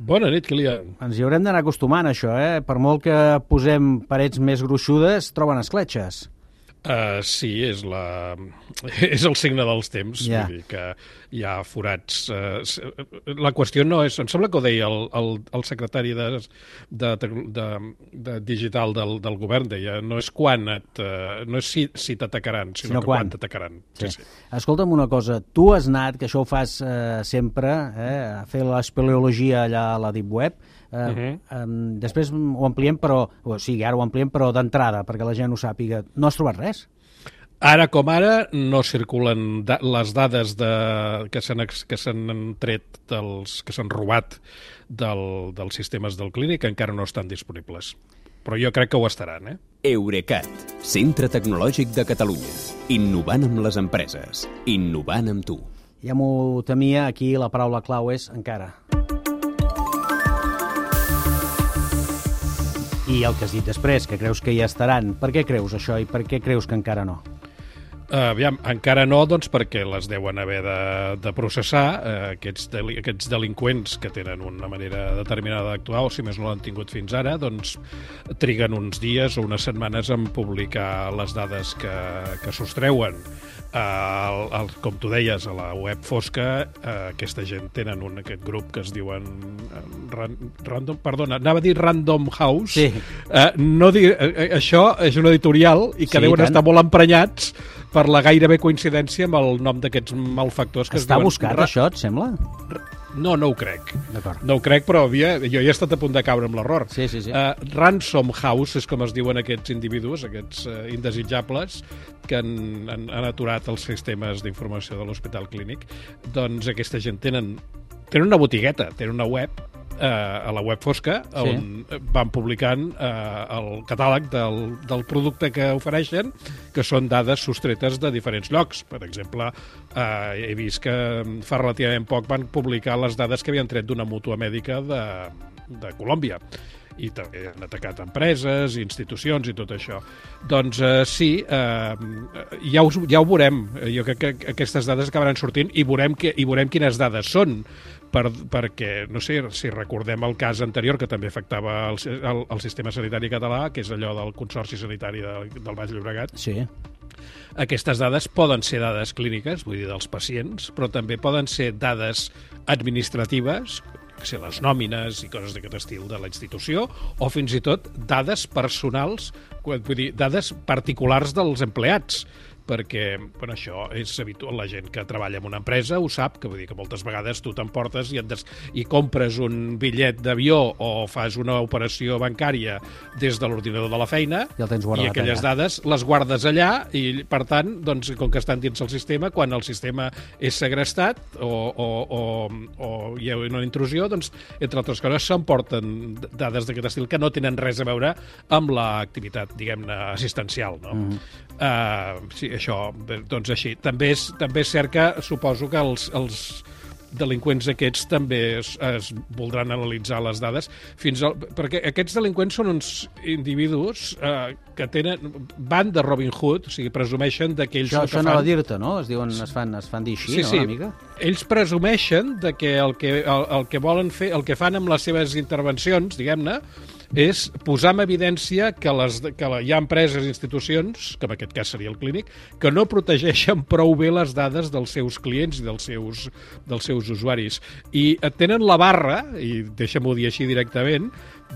Bona nit, Kilian. Ens hi haurem d'anar acostumant, això, eh? Per molt que posem parets més gruixudes, troben escletxes. Uh, sí, és, la, és el signe dels temps. Ja. Vull dir que hi ha forats... Uh, la qüestió no és... Em sembla que ho deia el, el, el secretari de, de, de, de digital del, del govern, deia, no és quan et... Uh, no és si, si t'atacaran, sinó, Sinó que quan. quan t'atacaran. Sí. Sí, sí. Escolta'm una cosa, tu has anat, que això ho fas eh, sempre, eh, a fer l'espeleologia allà a la Deep Web, eh, uh. -huh. eh, després ho ampliem, però, o sigui, ara ho ampliem, però d'entrada, perquè la gent ho sàpiga. No has trobat res? Ara com ara no circulen da les dades de, que s'han que s'han tret dels, que s'han robat del, dels sistemes del clínic encara no estan disponibles. Però jo crec que ho estaran, eh? Eurecat, centre tecnològic de Catalunya. Innovant amb les empreses. Innovant amb tu. Ja m'ho temia, aquí la paraula clau és encara. I el que has dit després, que creus que ja estaran. Per què creus això i per què creus que encara no? Aviam, encara no, doncs perquè les deuen haver de, de processar uh, aquests, deli aquests delinqüents que tenen una manera determinada d'actuar, o si més no l'han tingut fins ara, doncs triguen uns dies o unes setmanes en publicar les dades que, que sostreuen. Uh, el, el, com tu deies, a la web fosca, uh, aquesta gent tenen un, aquest grup que es diuen uh, ran, Random, perdona, anava a dir Random House. Sí. Uh, no dir, uh, això és un editorial i que Sí, deuen tant. estar molt emprenyats per la gairebé coincidència amb el nom d'aquests malfactors que Està es diuen... buscat, Ra- això, et sembla? No, no ho crec. No ho crec, però havia, jo ja he estat a punt de caure amb l'error. Sí, sí, sí. Uh, Ransom House és com es diuen aquests individus, aquests uh, indesitjables, que han, han, han aturat els sistemes d'informació de l'Hospital Clínic. Doncs aquesta gent tenen, tenen una botigueta, tenen una web eh, a la web fosca Sí. on van publicant eh, el catàleg del, del producte que ofereixen que són dades sostretes de diferents llocs. Per exemple, eh, he vist que fa relativament poc van publicar les dades que havien tret d'una mútua mèdica de, de Colòmbia i també han atacat empreses, institucions i tot això. Doncs eh, sí, eh, ja, us, ja ho veurem. Jo crec que aquestes dades acabaran sortint i veurem, que, i veurem quines dades són per, perquè, no sé, si recordem el cas anterior que també afectava el, el, el sistema sanitari català, que és allò del Consorci Sanitari de, del Baix Llobregat, Sí. aquestes dades poden ser dades clíniques, vull dir, dels pacients, però també poden ser dades administratives, que sé, les nòmines i coses d'aquest estil de la institució, o fins i tot dades personals, vull dir, dades particulars dels empleats, perquè bueno, això és habitual, la gent que treballa en una empresa ho sap, que vull dir que moltes vegades tu t'emportes i, et des... i compres un bitllet d'avió o fas una operació bancària des de l'ordinador de la feina I el tens i aquelles allà. dades les guardes allà i, per tant, doncs, com que estan dins el sistema, quan el sistema és segrestat o, o, o, o hi ha una intrusió, doncs, entre altres coses, s'emporten dades d'aquest estil que no tenen res a veure amb l'activitat, diguem-ne, assistencial, no? Mm uh, sí, això, doncs així. També és, també és cert que suposo que els, els delinqüents aquests també es, es voldran analitzar les dades fins al, perquè aquests delinqüents són uns individus eh, que tenen van de Robin Hood, o sigui, presumeixen de que ells Això, el que això fan... no va dir-te, no? Es, diuen, es, fan, es fan dir així, Sí, no, sí. una mica? Ells presumeixen de que el que, el, el que volen fer, el que fan amb les seves intervencions, diguem-ne, és posar en evidència que, les, que hi ha empreses i institucions, que en aquest cas seria el clínic, que no protegeixen prou bé les dades dels seus clients i dels seus, dels seus usuaris. I tenen la barra, i deixa'm-ho dir així directament,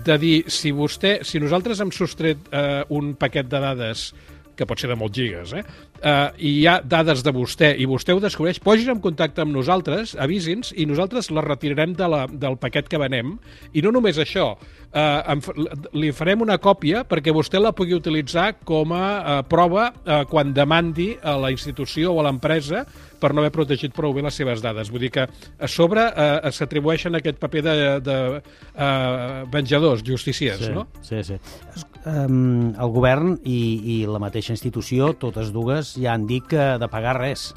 de dir, si vostè, si nosaltres hem sostret eh, un paquet de dades que pot ser de molts gigas, eh? Uh, i hi ha dades de vostè, i vostè ho descobreix, posin en contacte amb nosaltres, avisi'ns, i nosaltres les retirarem de la, del paquet que venem. I no només això, em, fa- li farem una còpia perquè vostè la pugui utilitzar com a uh, prova uh, quan demandi a la institució o a l'empresa per no haver protegit prou bé les seves dades. Vull dir que a sobre uh, s'atribueixen aquest paper de, de uh, venjadors, justiciers, sí, no? Sí, sí. Es- Um, el govern i, i la mateixa institució, totes dues, ja han dit que de pagar res.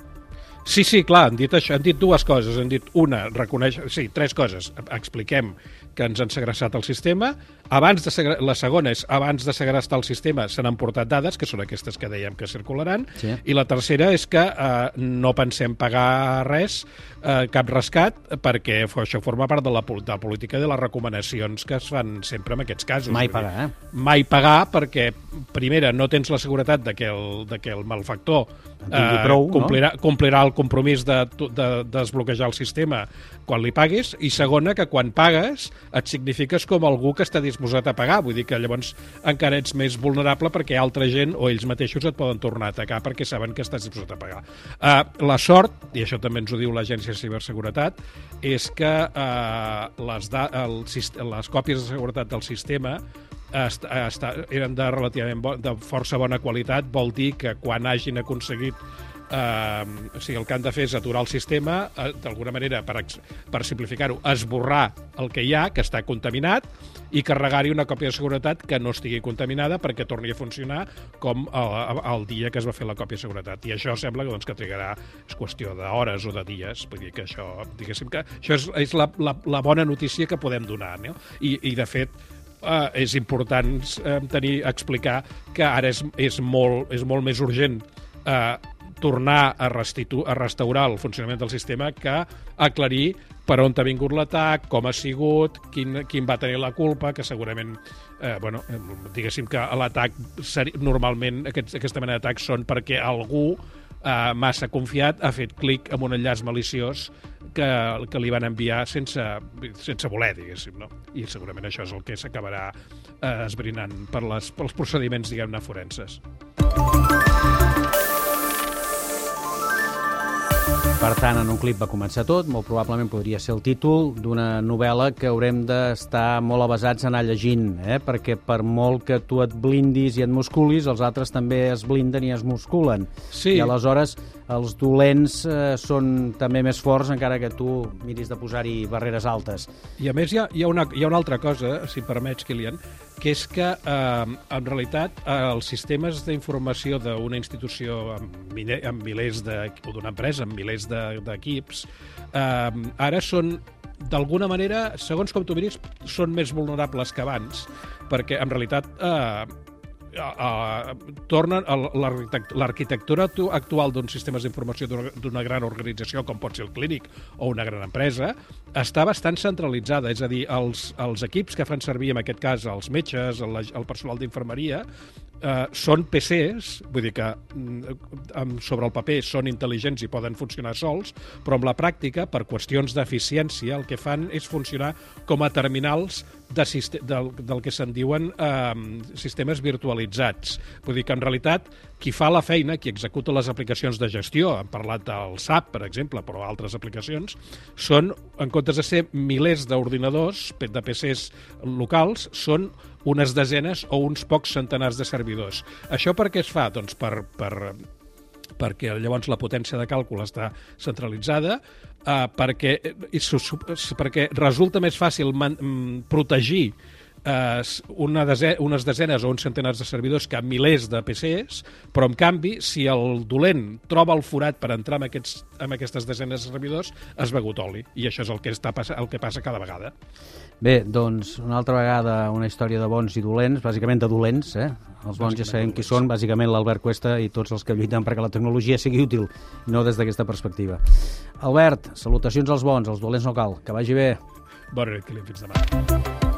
Sí, sí, clar, han dit això, han dit dues coses. Han dit una, reconeix... Sí, tres coses. Expliquem que ens han segrestat el sistema. Abans de segre... La segona és, abans de segrestar el sistema, se n'han portat dades, que són aquestes que dèiem que circularan. Sí. I la tercera és que eh, no pensem pagar res, eh, cap rescat, perquè això forma part de la, de la política i de les recomanacions que es fan sempre en aquests casos. Mai pagar, eh? mai pagar perquè, primera, no tens la seguretat de que el, de que el malfactor Tingui prou, no? complirà, complirà el compromís de, de, de desbloquejar el sistema quan li paguis, i segona, que quan pagues et signifiques com algú que està disposat a pagar, vull dir que llavors encara ets més vulnerable perquè altra gent o ells mateixos et poden tornar a atacar perquè saben que estàs disposat a pagar. Uh, la sort, i això també ens ho diu l'Agència de Ciberseguretat, és que uh, les, da el, les còpies de seguretat del sistema est, est, eren de relativament bo, de força bona qualitat, vol dir que quan hagin aconseguit eh, o sigui, el que han de fer és aturar el sistema, eh, d'alguna manera, per, per simplificar-ho, esborrar el que hi ha, que està contaminat, i carregar-hi una còpia de seguretat que no estigui contaminada perquè torni a funcionar com el, el dia que es va fer la còpia de seguretat. I això sembla que, doncs, que trigarà, és qüestió d'hores o de dies, vull dir que això, diguéssim que això és, és la, la, la bona notícia que podem donar, no? I, i de fet, eh, és important eh, tenir explicar que ara és, és, molt, és molt més urgent eh, tornar a, a restaurar el funcionament del sistema que aclarir per on ha vingut l'atac, com ha sigut, quin, quin va tenir la culpa, que segurament, eh, bueno, eh, diguéssim que l'atac, normalment aquests, aquesta mena d'atacs són perquè algú eh, massa confiat ha fet clic en un enllaç maliciós que, que li van enviar sense, sense voler, diguéssim, no? I segurament això és el que s'acabarà eh, esbrinant per les, pels procediments, diguem-ne, forenses. Per tant, en un clip va començar tot, molt probablement podria ser el títol d'una novel·la que haurem d'estar molt avasats a anar llegint, eh? perquè per molt que tu et blindis i et musculis, els altres també es blinden i es musculen. Sí. I aleshores els dolents eh, són també més forts encara que tu miris de posar-hi barreres altes. I a més hi ha, hi ha, una, hi ha una altra cosa, si permets, Kilian, que és que eh, en realitat eh, els sistemes d'informació d'una institució amb, amb milers de, o d'una empresa amb milers de- d'equips eh, ara són d'alguna manera, segons com tu miris, són més vulnerables que abans, perquè en realitat eh, uh, tornen l'arquitectura actu- actual d'uns sistemes d'informació d'una gran organització com pot ser el clínic o una gran empresa està bastant centralitzada, és a dir, els, els equips que fan servir en aquest cas els metges, el, el personal d'infermeria eh, són PCs, vull dir que mm, sobre el paper són intel·ligents i poden funcionar sols, però amb la pràctica, per qüestions d'eficiència, el que fan és funcionar com a terminals de del, del que se'n diuen eh, sistemes virtualitzats. Vull dir que, en realitat, qui fa la feina, qui executa les aplicacions de gestió, hem parlat del SAP, per exemple, però altres aplicacions, són, en comptes de ser milers d'ordinadors, de PCs locals, són unes desenes o uns pocs centenars de servidors. Això per què es fa? Doncs per, per, perquè llavors la potència de càlcul està centralitzada, eh, perquè, i perquè resulta més fàcil man, mm, protegir eh, una dese unes desenes o uns centenars de servidors que milers de PCs, però en canvi, si el dolent troba el forat per entrar en, aquests, en aquestes desenes de servidors, has begut oli. I això és el que, està, el que passa cada vegada. Bé, doncs, una altra vegada una història de bons i dolents, bàsicament de dolents, eh? Els bons ja sabem qui són, bàsicament l'Albert Cuesta i tots els que lluiten perquè la tecnologia sigui útil, no des d'aquesta perspectiva. Albert, salutacions als bons, als dolents no cal. Que vagi bé. Bona nit, Kilian, fins demà.